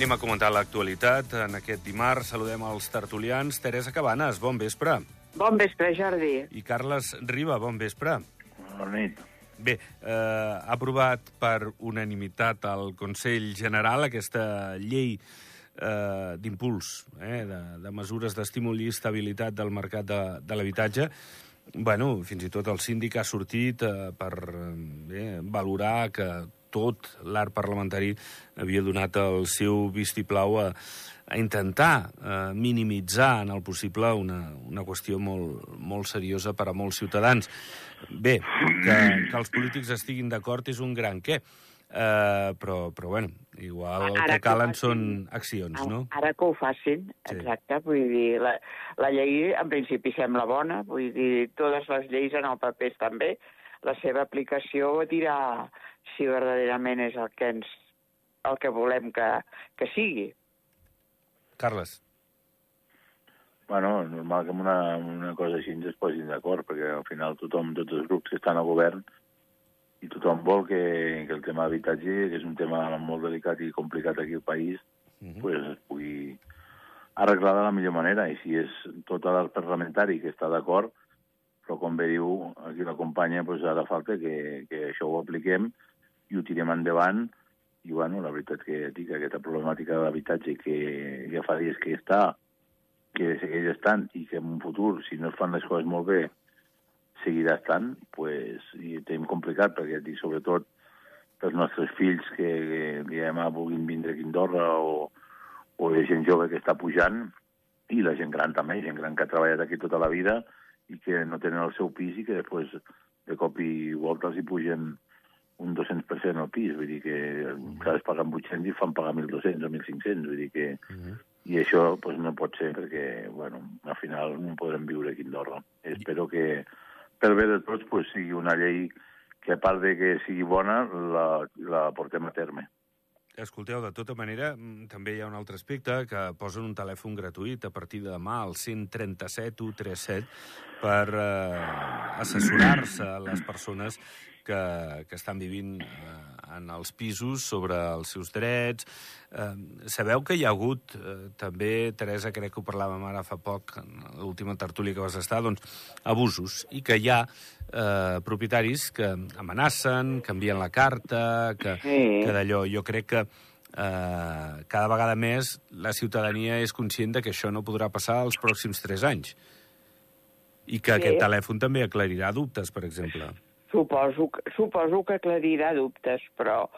Anem a comentar l'actualitat. En aquest dimarts saludem els tertulians. Teresa Cabanes, bon vespre. Bon vespre, Jordi. I Carles Riba, bon vespre. Bona nit. Bé, eh, aprovat per unanimitat al Consell General aquesta llei eh, d'impuls, eh, de, de mesures d'estímul i estabilitat del mercat de, de l'habitatge. Bueno, fins i tot el síndic ha sortit eh, per eh, bé, valorar que tot l'arc parlamentari havia donat el seu vistiplau a, a intentar eh, minimitzar en el possible una, una qüestió molt, molt seriosa per a molts ciutadans. Bé, que, que els polítics estiguin d'acord és un gran què, eh, però, però bueno, igual el Ara que calen que ho són facin. accions, no? Ara que ho facin, Sí. exacte, vull dir, la, la llei en principi sembla bona, vull dir, totes les lleis en el paper estan bé, la seva aplicació dirà si verdaderament és el que ens el que volem que, que sigui. Carles. Bueno, normal que amb una, amb una cosa així ens es posin d'acord, perquè al final tothom, tots els grups que estan al govern, i tothom vol que, que el tema d'habitatge, que és un tema molt delicat i complicat aquí al país, Mhm. pues, es pugui arreglar de la millor manera. I si és tot el parlamentari que està d'acord, però com bé diu aquí la companya, pues ara falta que, que això ho apliquem i ho tirem endavant. I bueno, la veritat que dic, aquesta problemàtica de l'habitatge que ja fa dies que està, que segueix estant i que en un futur, si no es fan les coses molt bé, seguirà estant, pues, i ho tenim complicat, perquè dic, sobretot pels nostres fills que, que diguem, vulguin vindre aquí a Andorra o, o gent jove que està pujant, i la gent gran també, gent gran que ha treballat aquí tota la vida i que no tenen el seu pis i que després de cop i volta els hi pugen un 200% al pis, vull dir que saps pagar 800 i fan pagar 1.200 o 1.500, vull dir que Mhm. i això pues, no pot ser perquè, bueno, al final no podrem viure aquí a Andorra. Espero que, per bé de tots, pues, sigui una llei que, a part de que sigui bona, la, la portem a terme. Escolteu, de tota manera, mm, també hi ha un altre aspecte que posen un telèfon gratuït a partir de demà, al 137 137, per eh, assessorar-se les persones que, que estan vivint eh, en els pisos sobre els seus drets. Eh, sabeu que hi ha hagut, eh, també, Teresa, crec que ho parlàvem ara fa poc, en l'última tertúlia que vas estar, doncs, abusos, i que hi ha eh, propietaris que amenacen, que envien la carta, que, Sí. que d'allò. Jo crec que eh, cada vegada més la ciutadania és conscient de que això no podrà passar els pròxims tres anys. I que Sí. aquest telèfon també aclarirà dubtes, per exemple. Suposo, suposo que aclarirà dubtes, però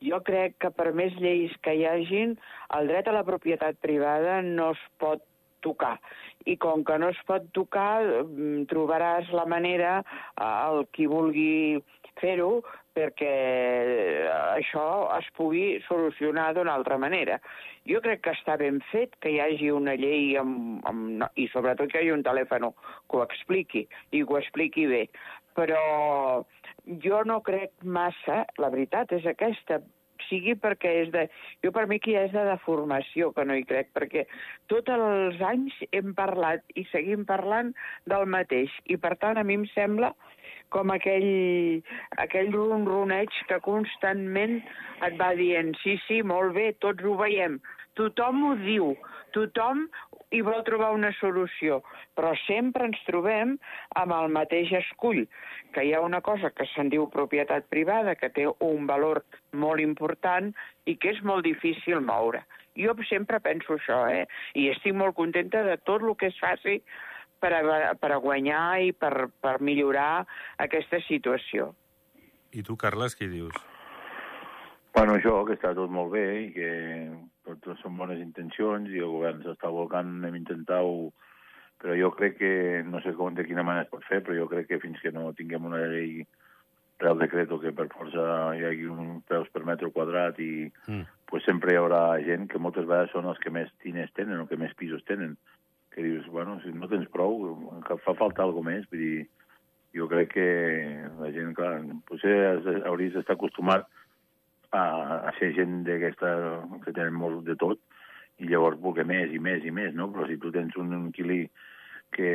jo crec que per més lleis que hi hagin, el dret a la propietat privada no es pot tocar. I com que no es pot tocar, mm, trobaràs la manera, eh, el qui vulgui fer-ho, perquè eh, això es pugui solucionar d'una altra manera. Jo crec que està ben fet que hi hagi una llei amb, amb, i sobretot que hi hagi un telèfon que ho expliqui i que ho expliqui bé. Però jo no crec massa, la veritat és aquesta, sigui perquè és de... Jo per mi que ja és de deformació, que no hi crec, perquè tots els anys hem parlat i seguim parlant del mateix. I per tant a mi em sembla com aquell, aquell ronroneig que constantment et va dient sí, sí, molt bé, tots ho veiem, tothom ho diu, tothom hi vol trobar una solució, però sempre ens trobem amb el mateix escull, que hi ha una cosa que se'n diu propietat privada, que té un valor molt important i que és molt difícil moure. Jo sempre penso això, eh? I estic molt contenta de tot el que es faci per a, per a guanyar i per, per millorar aquesta situació. I tu, Carles, què dius? Bueno, això, que està tot molt bé i que totes són bones intencions i el govern s'està volcant, hem intentat-ho, però jo crec que, no sé com, de quina manera es pot fer, però jo crec que fins que no tinguem una llei real decreto que per força hi hagi un preus per metre quadrat i Mm. pues sempre hi haurà gent que moltes vegades són els que més diners tenen o que més pisos tenen, que dius, bueno, si no tens prou, que fa falta alguna més, vull dir, jo crec que la gent, clar, potser hauries d'estar acostumat a, a ser gent d'aquesta que tenen molt de tot i llavors voler més i més i més, no? Però si tu tens un inquilí que,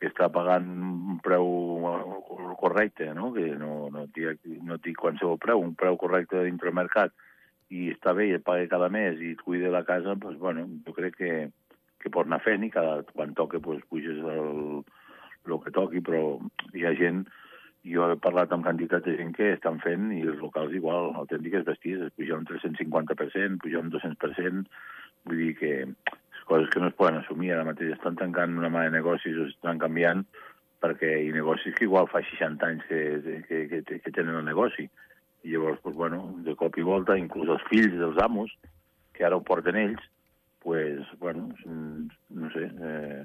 que està pagant un preu correcte, no? que no, no, dic, no dic qualsevol preu, un preu correcte dintre del mercat, i està bé i et paga cada mes i et cuida la casa, doncs, bueno, jo crec que, que pot anar fent i cada, quan toca doncs, puges el, el que toqui, però hi ha gent, jo he parlat amb quantitat de gent que estan fent i els locals igual, autèntiques besties, es puja un 350%, puja un 200%, vull dir que coses que no es poden assumir. Ara mateix estan tancant una mà de negocis o estan canviant perquè hi negocis que igual fa 60 anys que, que, que, que tenen el negoci. I llavors, pues, bueno, de cop i volta, inclús els fills dels amos, que ara ho porten ells, pues, bueno, no sé, eh,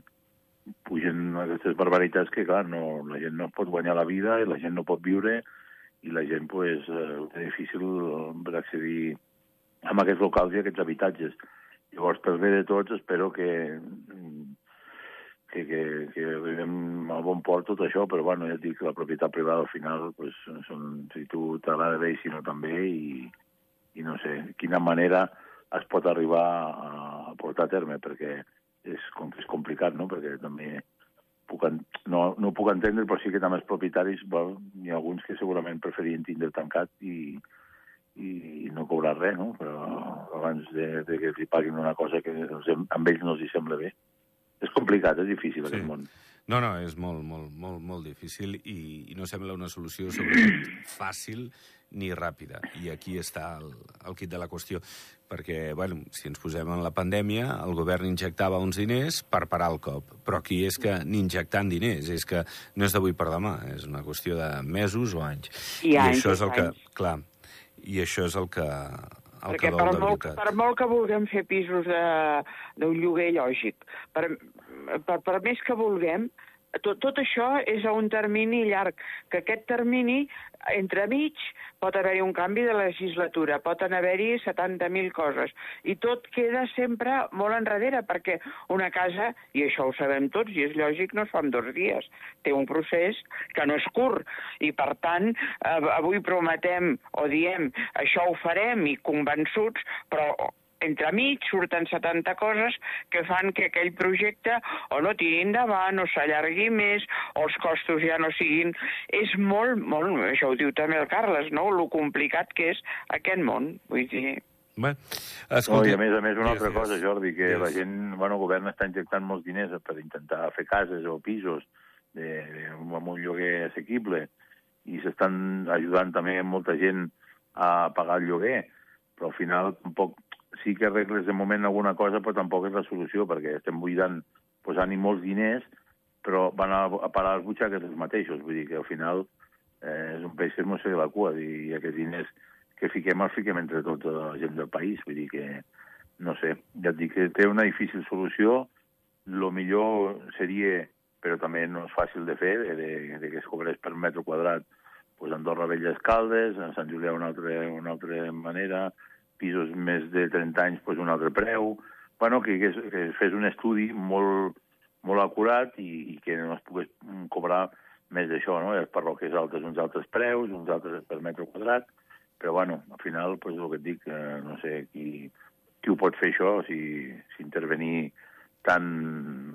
pugen aquestes barbaritats que, clar, no, la gent no pot guanyar la vida i la gent no pot viure i la gent, pues, eh, té difícil per accedir a aquests locals i a aquests habitatges. Llavors, per bé de tots, espero que, que, que, que arribem a bon port tot això, però bueno, ja et dic que la propietat privada al final, pues, són, si tu t'agrada bé i si no també, i, i no sé, quina manera es pot arribar a, a portar a terme, perquè és, com és complicat, no? Perquè també puc, no, no puc entendre, però sí que també els propietaris, well, hi ha alguns que segurament preferien tindre tancat i, i, i no cobrar res, no? Però abans de, de que li paguin una cosa que els, amb ells no els hi sembla bé. És complicat, és difícil sí. aquest món. No, no, és molt, molt, molt, molt difícil i, i no sembla una solució, sobretot, fàcil ni ràpida. I aquí està el, el kit de la qüestió. Perquè, bueno, si ens posem en la pandèmia, el govern injectava uns diners per parar el cop. Però aquí és que ni injectant diners, és que no és d'avui per demà, és una qüestió de mesos o anys. I, I anys, això és el que, clar, i això és el que, el Perquè que per de molt, per molt que vulguem fer pisos d'un lloguer lògic, per, per, per més que vulguem, tot, tot això és a un termini llarg, que aquest termini, entremig, pot haver-hi un canvi de legislatura, pot haver-hi 70.000 coses, i tot queda sempre molt enrere, perquè una casa, i això ho sabem tots, i és lògic, no es fa en dos dies, té un procés que no és curt, i per tant, eh, avui prometem o diem això ho farem i convençuts, però entremig surten 70 coses que fan que aquell projecte o no tiri endavant, o s'allargui més, o els costos ja no siguin... És molt, molt, això ho diu també el Carles, no?, lo complicat que és aquest món. Vull dir, Bé, escolta... no, I a més a més una altra cosa, Jordi, que yes. la gent, bueno, el govern està injectant molts diners per intentar fer cases o pisos de, de, amb un lloguer assequible i s'estan ajudant també molta gent a pagar el lloguer, però al final tampoc sí que arregles de moment alguna cosa, però tampoc és la solució, perquè estem buidant, posant-hi molts diners, però van a, a parar les butxaques els mateixos. Vull dir que al final eh, és un peix que no sé la cua, i aquests diners que fiquem els fiquem entre tota la gent del país. Vull dir que, no sé, ja et dic que té una difícil solució. Lo millor seria, però també no és fàcil de fer, de, de que es cobrés per metre quadrat pues, Andorra Velles Caldes, a Sant Julià una altra, una altra manera, pisos més de 30 anys pues, un altre preu, bueno, que, que, que es fes un estudi molt, molt acurat i, i que no es pogués cobrar més d'això, no? Les parròquies altes uns altres preus, uns altres per metre quadrat, però bueno, al final, pues, el que et dic, eh, no sé qui, qui ho pot fer això, si, si intervenir tant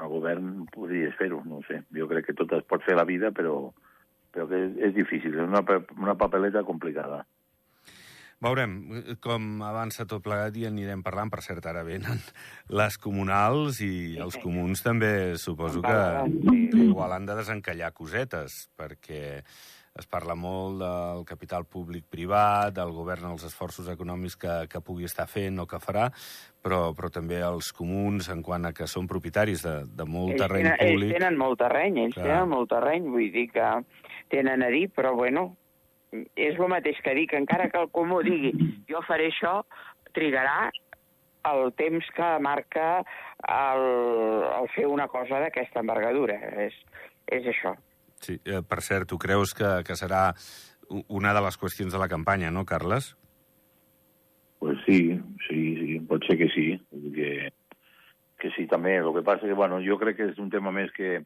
el govern podries fer-ho, no sé. Jo crec que tot es pot fer la vida, però, però que és, és difícil, és una, una papeleta complicada. Veurem com avança tot plegat i anirem parlant. Per cert, ara venen les comunals i els comuns també suposo que, que igual han de desencallar cosetes, perquè es parla molt del capital públic-privat, del govern, els esforços econòmics que, que pugui estar fent o que farà, però, però també els comuns en quant a que són propietaris de, de molt ells terreny tenen, públic. Ells tenen molt terreny, ells Clar. tenen molt terreny, vull dir que tenen a dir, però bueno, és el mateix que dic, encara que el comú digui jo faré això, trigarà el temps que marca el, el fer una cosa d'aquesta envergadura. És, és això. Sí, eh, per cert, tu creus que, que serà una de les qüestions de la campanya, no, Carles? Pues sí, sí, sí, pot ser que sí. Que, que sí, també. El que passa que, bueno, jo crec que és un tema més que,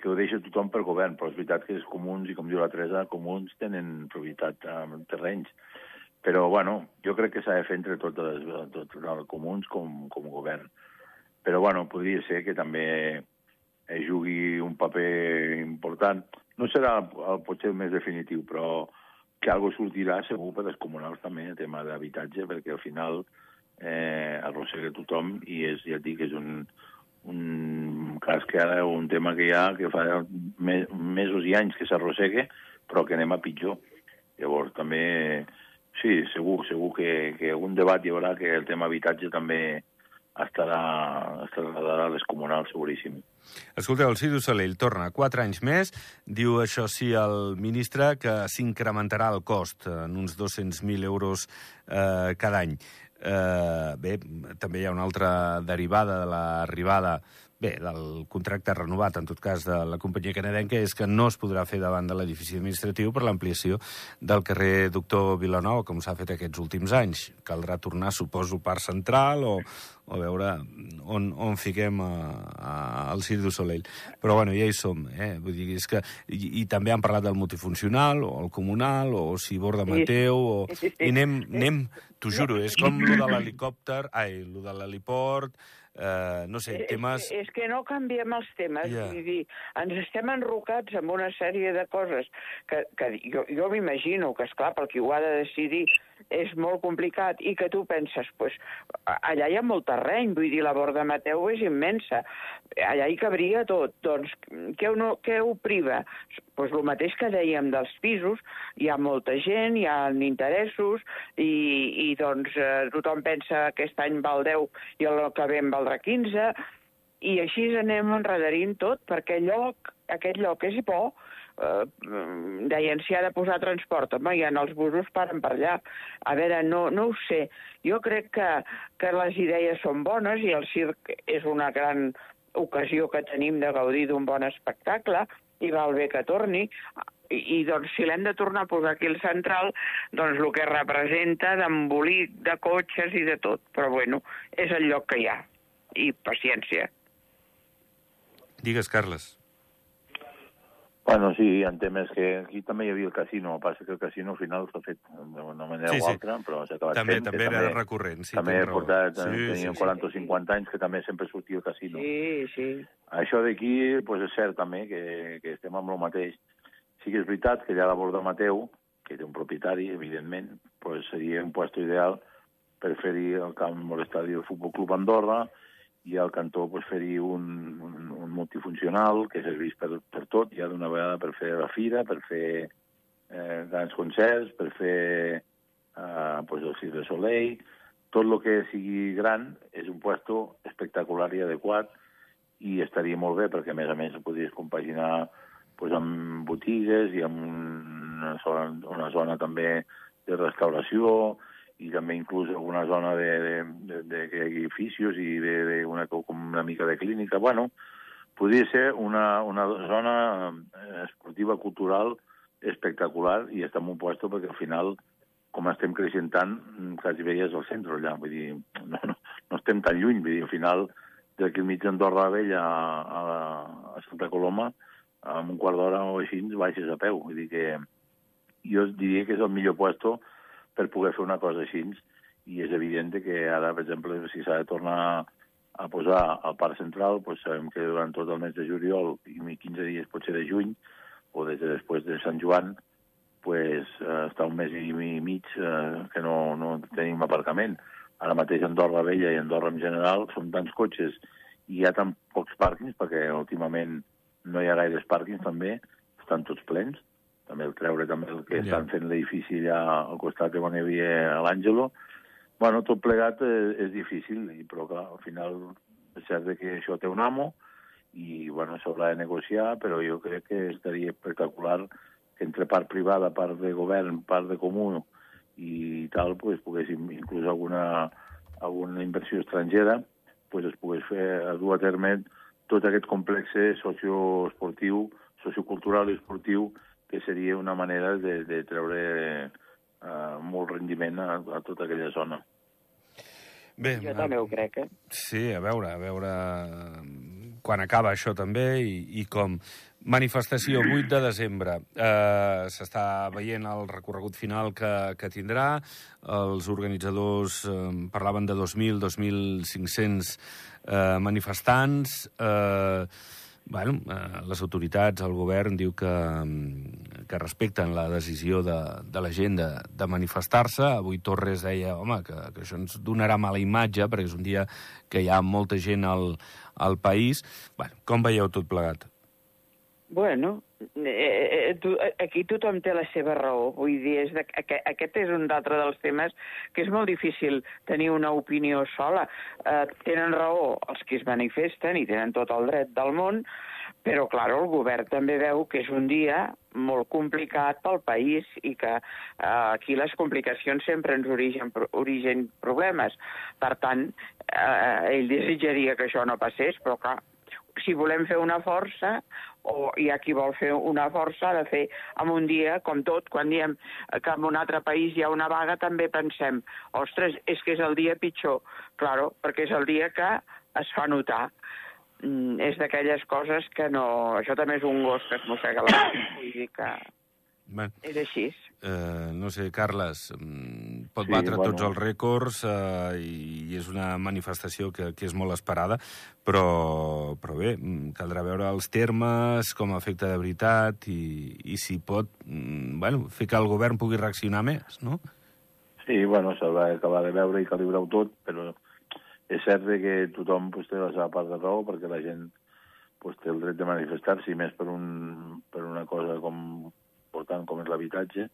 que ho deixa tothom per govern, però és veritat que els comuns, i com diu la Teresa, comuns tenen propietat en terrenys. Però, bueno, jo crec que s'ha de fer entre tots els, tots els comuns com, com govern. Però, bueno, podria ser que també jugui un paper important. No serà el, potser el més definitiu, però que algo sortirà segur per les comunals també, el tema d'habitatge, perquè al final eh, arrossega tothom i és, ja et dic, és un, un cas que ara un tema que hi ha que fa me, mesos i anys que s'arrossega, però que anem a pitjor. Llavors, també, sí, segur, segur que, que algun debat hi haurà que el tema habitatge també estarà, estarà a les comunals, seguríssim. Escolteu, el Cidu Soleil torna quatre anys més. Diu això sí el ministre que s'incrementarà el cost en uns 200.000 euros eh, cada any. Eh, bé, també hi ha una altra derivada de l'arribada bé, del contracte renovat, en tot cas, de la companyia canadenca, és que no es podrà fer davant de l'edifici administratiu per l'ampliació del carrer Doctor Vilanova, com s'ha fet aquests últims anys. Caldrà tornar, suposo, part central o, o veure on, on fiquem a, a, al Cirque du Soleil. Però, bueno, ja hi som. Eh? Vull dir, és que... I, I també han parlat del multifuncional, o el comunal, o si Borda Mateu, o... I anem, anem t'ho juro, és com lo de l'helicòpter, ai, lo de l'heliport, eh, no sé, temes... És, és que no canviem els temes, yeah. vull dir, ens estem enrocats amb una sèrie de coses que, que jo, jo m'imagino que, és clar pel qui ho ha de decidir és molt complicat. I que tu penses, pues, allà hi ha molt terreny, vull dir, la Borda Mateu és immensa, allà hi cabria tot, doncs què no, què ho priva? Pues el mateix que dèiem dels pisos, hi ha molta gent, hi ha interessos i, i doncs eh, tothom pensa que aquest any val 10 i el que ve en valdrà 15 i així anem enredarint tot perquè lloc, aquest lloc és bo, eh, deien si ha de posar transport, home, i en els busos paren per allà. A veure, no, no ho sé. Jo crec que, que les idees són bones i el circ és una gran ocasió que tenim de gaudir d'un bon espectacle i val bé que torni. I, i doncs, si l'hem de tornar a posar aquí al central, doncs el que representa d'embolic, de cotxes i de tot. Però bueno, és el lloc que hi ha. I paciència. Digues, Carles. Bueno, sí, en temes que aquí també hi havia el casino, el que passa que el casino al final s'ha fet d'una manera Sí, o sí. altra, però s'ha acabat També, fent. també era recurrent, sí, també he raó. portat, Sí, sí, sí, teníem sí. 40 o 50 anys que també sempre sortia el casino. Sí, sí. Això d'aquí pues, és cert també que, que estem amb el mateix. Sí que és veritat que allà a la Borda Mateu, que té un propietari, evidentment, pues, seria un puesto ideal per fer-hi el camp o l'estadi del Futbol Club Andorra i al cantó pues, fer-hi un, un, un multifuncional que serveix per, per tot, ja d'una vegada per fer la fira, per fer eh, grans concerts, per fer eh, pues, el Cirque du Soleil, tot el que sigui gran és un puesto espectacular i adequat i estaria molt bé perquè, a més a més, ho podries compaginar pues, amb botigues i amb una zona, una zona també de restauració i també inclús alguna zona de, de, de, de edificios i de, de una, una mica de clínica. Bueno, podria ser una, una zona eh, esportiva, cultural, espectacular i està en un puesto perquè al final, com estem creixent tant, mm, quasi és al centre allà, vull dir, no, no, no estem tan lluny, vull dir, al final, d'aquí al mig d'Andorra la Vella a, a, a Santa Coloma, amb un quart d'hora o així baixes a peu, vull dir que jo diria que és el millor puesto per poder fer una cosa així, i és evident que ara, per exemple, si s'ha de tornar a posar al Parc Central, doncs sabem que durant tot el mes de juliol i 15 dies potser de juny, o des de després de Sant Joan, pues, eh, està un mes i mig eh, que no, no tenim aparcament. Ara mateix Andorra Vella i Andorra en general són tants cotxes i hi ha tan pocs pàrquings, perquè últimament no hi ha gaires pàrquings també, estan tots plens. També el treure també el que Ja. estan fent l'edifici allà al costat de on hi havia l'Àngelo. Bueno, tot plegat eh, és difícil, però clar, al final és cert que això té un amo i bueno, s'haurà de negociar, però jo crec que estaria espectacular que entre part privada, part de govern, part de comú i tal, pues, poguéssim inclús alguna, alguna inversió estrangera pues, es pogués fer a dur a terme tot aquest complex socioesportiu, sociocultural i esportiu que seria una manera de, de treure eh, molt rendiment a, a tota aquella zona. Bé, Jo també ho crec, eh? Sí, a veure, a veure eh, quan acaba això també i, i com. Manifestació 8 de desembre. Eh, S'està veient el recorregut final que, que tindrà. Els organitzadors eh, parlaven de 2.000, 2.500 eh, manifestants. Eh, bueno, eh, les autoritats, el govern, diu que, que respecten la decisió de, de la gent de, de manifestar-se. Avui Torres deia, home, que, que això ens donarà mala imatge, perquè és un dia que hi ha molta gent al, al país. Bueno, com veieu tot plegat? Bueno, eh, eh, tu, aquí tothom té la seva raó. Vull dir, és de, aquest és un d'altre dels temes que és molt difícil tenir una opinió sola. Eh, tenen raó els que es manifesten i tenen tot el dret del món, però, clar, el govern també veu que és un dia molt complicat pel país i que eh, aquí les complicacions sempre ens origen, origen problemes. Per tant, eh, ell desitjaria que això no passés, però, clar, si volem fer una força, o hi ha qui vol fer una força, ha de fer en un dia, com tot, quan diem que en un altre país hi ha una vaga, també pensem, ostres, és que és el dia pitjor. Claro, perquè és el dia que es fa notar. Mm, és d'aquelles coses que no... Això també és un gos que es mossega la vull dir que... Bé. És així. Eh, no sé, Carles, mm, pot sí, batre bueno. tots els rècords eh, i és una manifestació que, que és molt esperada, però, però bé, mm, caldrà veure els termes, com afecta de veritat i, i si pot mm, bueno, fer que el govern pugui reaccionar més, no? Sí, bueno, s'haurà d'acabar de veure i calibrar-ho tot, però és cert que tothom pues, té la seva part de raó perquè la gent pues, té el dret de manifestar-se, més per, un, per una cosa com important com és l'habitatge,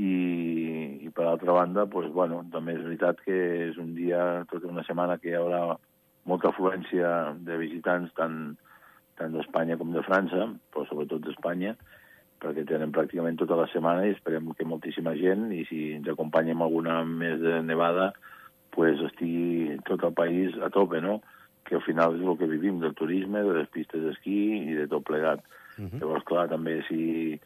i, i per altra banda, doncs, bueno, també és veritat que és un dia, tota una setmana que hi haurà molta afluència de visitants tant, tant d'Espanya com de França, però sobretot d'Espanya, perquè tenen pràcticament tota la setmana i esperem que moltíssima gent, i si ens acompanya amb alguna més de nevada, pues estigui tot el país a tope, no? que al final és el que vivim, del turisme, de les pistes d'esquí i de tot plegat. Uh -huh. Llavors, clar, també si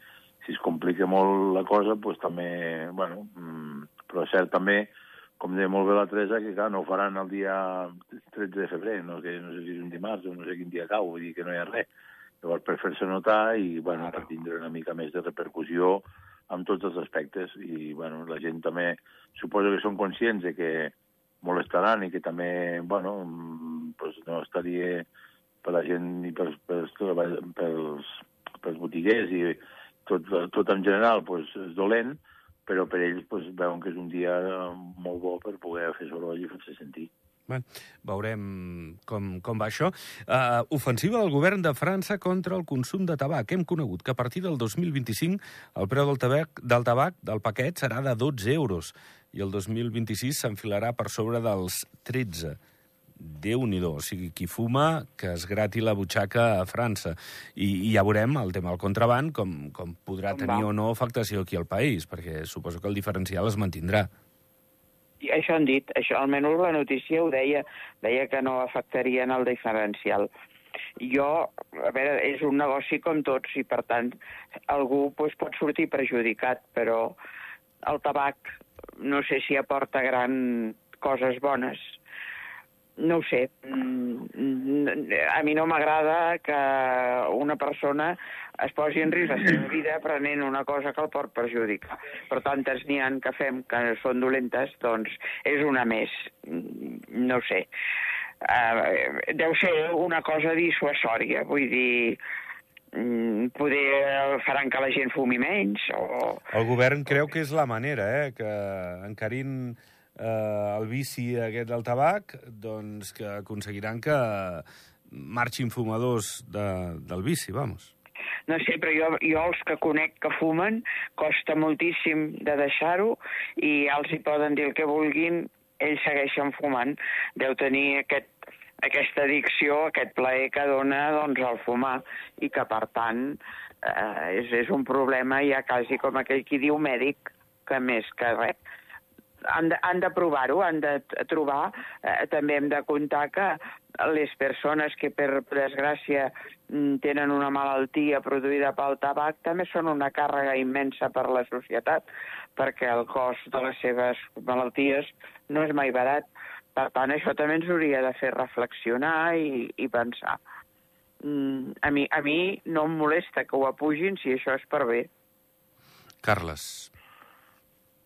si es complica molt la cosa, doncs també, bueno, mm, però és cert també, com deia molt bé la Teresa, que clar, no ho faran el dia 13 de febrer, no, que no sé si és un dimarts o no sé quin dia cau, vull dir que no hi ha res. Llavors, per fer-se notar i, bueno, per tindre una mica més de repercussió en tots els aspectes. I, bueno, la gent també suposo que són conscients de que molestaran i que també, bueno, pues no estaria per la gent i pels, pels, pels, pels botiguers i tot, tot en general pues, és dolent, però per ells pues, veuen que és un dia molt bo per poder fer soroll i fer-se sentir. Bé, veurem com, com va això. Uh, ofensiva del govern de França contra el consum de tabac. Hem conegut que a partir del 2025 el preu del tabac, del tabac del paquet serà de 12 euros i el 2026 s'enfilarà per sobre dels 13 déu nhi O sigui, qui fuma, que es grati la butxaca a França. I, i ja veurem el tema del contraband, com, com podrà com tenir va. o no afectació aquí al país, perquè suposo que el diferencial es mantindrà. I això han dit, això almenys la notícia ho deia, deia que no afectarien el diferencial. Jo, a veure, és un negoci com tots i, per tant, algú pues, pot sortir perjudicat, però el tabac no sé si aporta gran coses bones no ho sé, mm, a mi no m'agrada que una persona es posi en risc la seva vida prenent una cosa que el pot perjudicar. Per tantes n'hi han que fem que són dolentes, doncs és una més. No sé. Uh, deu ser una cosa dissuasòria, vull dir, mm, poder faran que la gent fumi menys o... El govern creu que és la manera, eh? que encarint eh, el vici aquest del tabac, doncs que aconseguiran que marxin fumadors de, del vici, vamos. No sé, però jo, jo els que conec que fumen costa moltíssim de deixar-ho i els hi poden dir el que vulguin, ells segueixen fumant. Deu tenir aquest, aquesta addicció, aquest plaer que dona doncs, el fumar i que, per tant, eh, és, és un problema ja quasi com aquell qui diu mèdic, que més que res han de, han de provar-ho, han de trobar, eh, també hem de comptar que les persones que per desgràcia mm, tenen una malaltia produïda pel tabac també són una càrrega immensa per la societat, perquè el cost de les seves malalties no és mai barat. Per tant, això també ens hauria de fer reflexionar i, i pensar. Mm, a, mi, a mi no em molesta que ho apugin si això és per bé. Carles,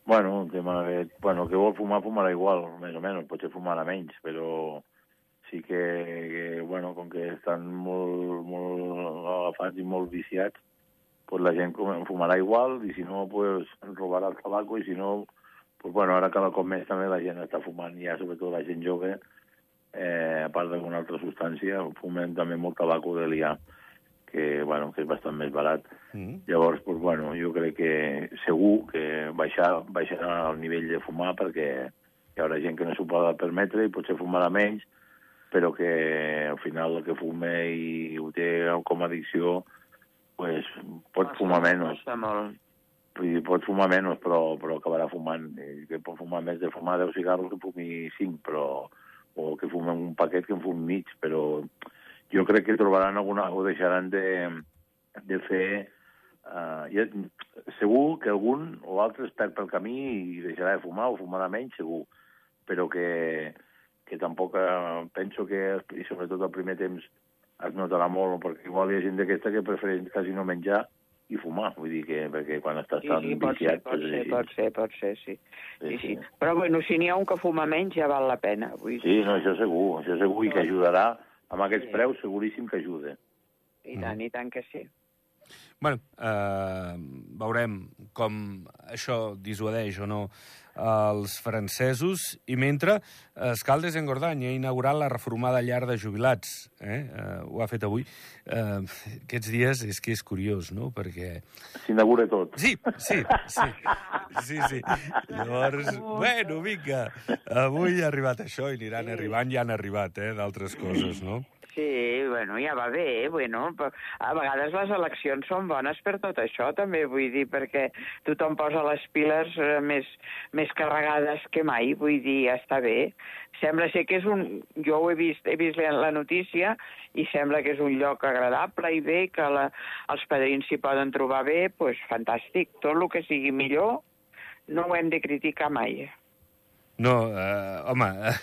Bueno, el tema que, bueno, que vol fumar, fumarà igual, més o menys, potser fumarà menys, però sí que, que bueno, com que estan molt, molt agafats i molt viciats, pues la gent fumarà igual, i si no, pues robarà el tabaco, i si no, pues bueno, ara cada cop més també la gent està fumant, ja sobretot la gent jove, eh, a part d'alguna altra substància, fumen també molt tabaco de liar, que, bueno, que és bastant més barat. Mm. Llavors, pues, bueno, jo crec que segur que baixar, baixarà el nivell de fumar perquè hi haurà gent que no s'ho pot permetre i potser fumarà menys, però que al final el que fume i ho té com a addicció pues, pot fumar menys. Costa molt. Vull dir, pot fumar menys, però, però acabarà fumant. I que pot fumar més de fumar 10 cigarros que fumi 5, però, o que fumi un paquet que en fumi mig, però jo crec que trobaran alguna, o deixaran de, de fer... Uh, ja, segur que algun o altre es perd pel camí i deixarà de fumar o fumarà menys, segur, però que, que tampoc eh, penso que, i sobretot al primer temps, es notarà molt, perquè igual hi ha gent d'aquesta que prefereix quasi no menjar i fumar, vull dir que perquè quan estàs Sí, tan sí, pot ser, viciat... pot doncs ser, així. pot ser, pot ser, sí. Sí, Sí, sí. sí. Però bueno, si n'hi ha un que fuma menys ja val la pena. Vull dir, Sí, no, això segur, això segur, i que ajudarà, amb aquests Sí. preus, seguríssim que ajuda. i tant, i tant que sí. Bueno, eh, veurem com això dissuadeix o no els francesos. I mentre, Escaldes en Gordany ha inaugurat la reformada llar de jubilats. Eh? Eh, ho ha fet avui. Eh, aquests dies és que és curiós, no? Perquè... S'inaugura tot. Sí, sí, sí. Sí, sí. Llavors, bueno, vinga. Avui ha arribat això i aniran Sí. arribant, ja han arribat, eh, d'altres coses, no? Sí, bueno, ja va bé, eh, bueno, a vegades les eleccions són bones per tot això, també vull dir, perquè tothom posa les piles eh, més, més carregades que mai, vull dir, està bé. Sembla ser que és un... Jo ho he vist, he vist la notícia i sembla que és un lloc agradable i bé, que la, els padrins s'hi poden trobar bé, doncs pues, fantàstic. Tot el que sigui millor no ho hem de criticar mai. No, eh, home, eh,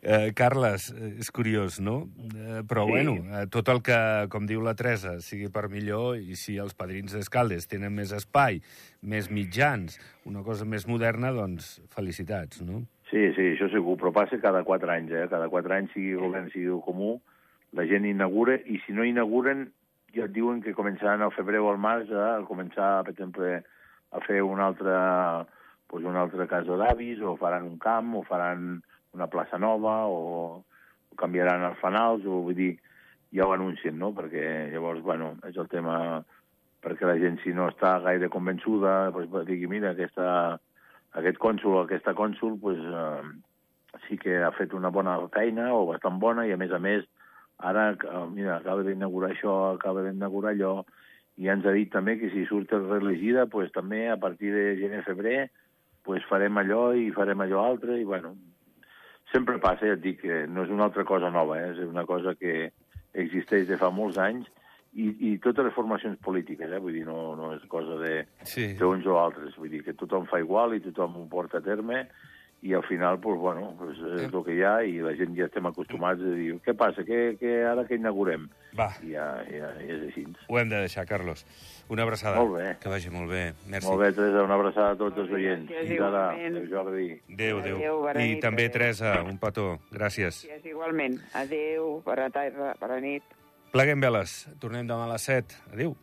eh, Carles, eh, és curiós, no? Eh, però, Sí. bueno, eh, tot el que, com diu la Teresa, sigui per millor, i si els padrins d'Escaldes tenen més espai, més mitjans, una cosa més moderna, doncs felicitats, no? Sí, sí, això segur, però passa cada quatre anys, eh? Cada quatre anys, sigui govern, sigui comú, la gent inaugura, i si no inauguren, ja et diuen que començaran al febrer o al març a començar, per exemple, a fer una altra, pues una altra casa d'avis, o faran un camp, o faran una plaça nova, o, o canviaran els fanals, o vull dir, ja ho anuncien, no? Perquè llavors, bueno, és el tema perquè la gent, si no està gaire convençuda, pues, digui, mira, aquesta, aquest cònsul o aquesta cònsul pues, eh, sí que ha fet una bona feina o bastant bona i, a més a més, ara eh, mira, acaba d'inaugurar això, acaba d'inaugurar allò, i ens ha dit també que si surt reelegida, pues, també a partir de gener-febrer pues, farem allò i farem allò altre, i bueno, sempre passa, ja et dic, que no és una altra cosa nova, eh? és una cosa que existeix de fa molts anys, i, i totes les formacions polítiques, eh? vull dir, no, no és cosa de, Sí. o altres, vull dir que tothom fa igual i tothom ho porta a terme i al final, pues, bueno, pues, és el que hi ha i la gent ja estem acostumats a dir què passa, què, què, ara que inaugurem? Va, I ja, ja, ja és així. ho hem de deixar, Carlos. Una abraçada. Molt bé. Que vagi molt bé. Merci. Molt bé, Teresa, una abraçada a tots els oients. Fins ara, adéu, Jordi. Adéu, adéu. Adéu, I nit, també, adéu. Teresa, un petó. Gràcies. Gràcies, igualment. Adéu, bona tarda, bona nit. Pleguem veles. Tornem demà a les 7. Adéu.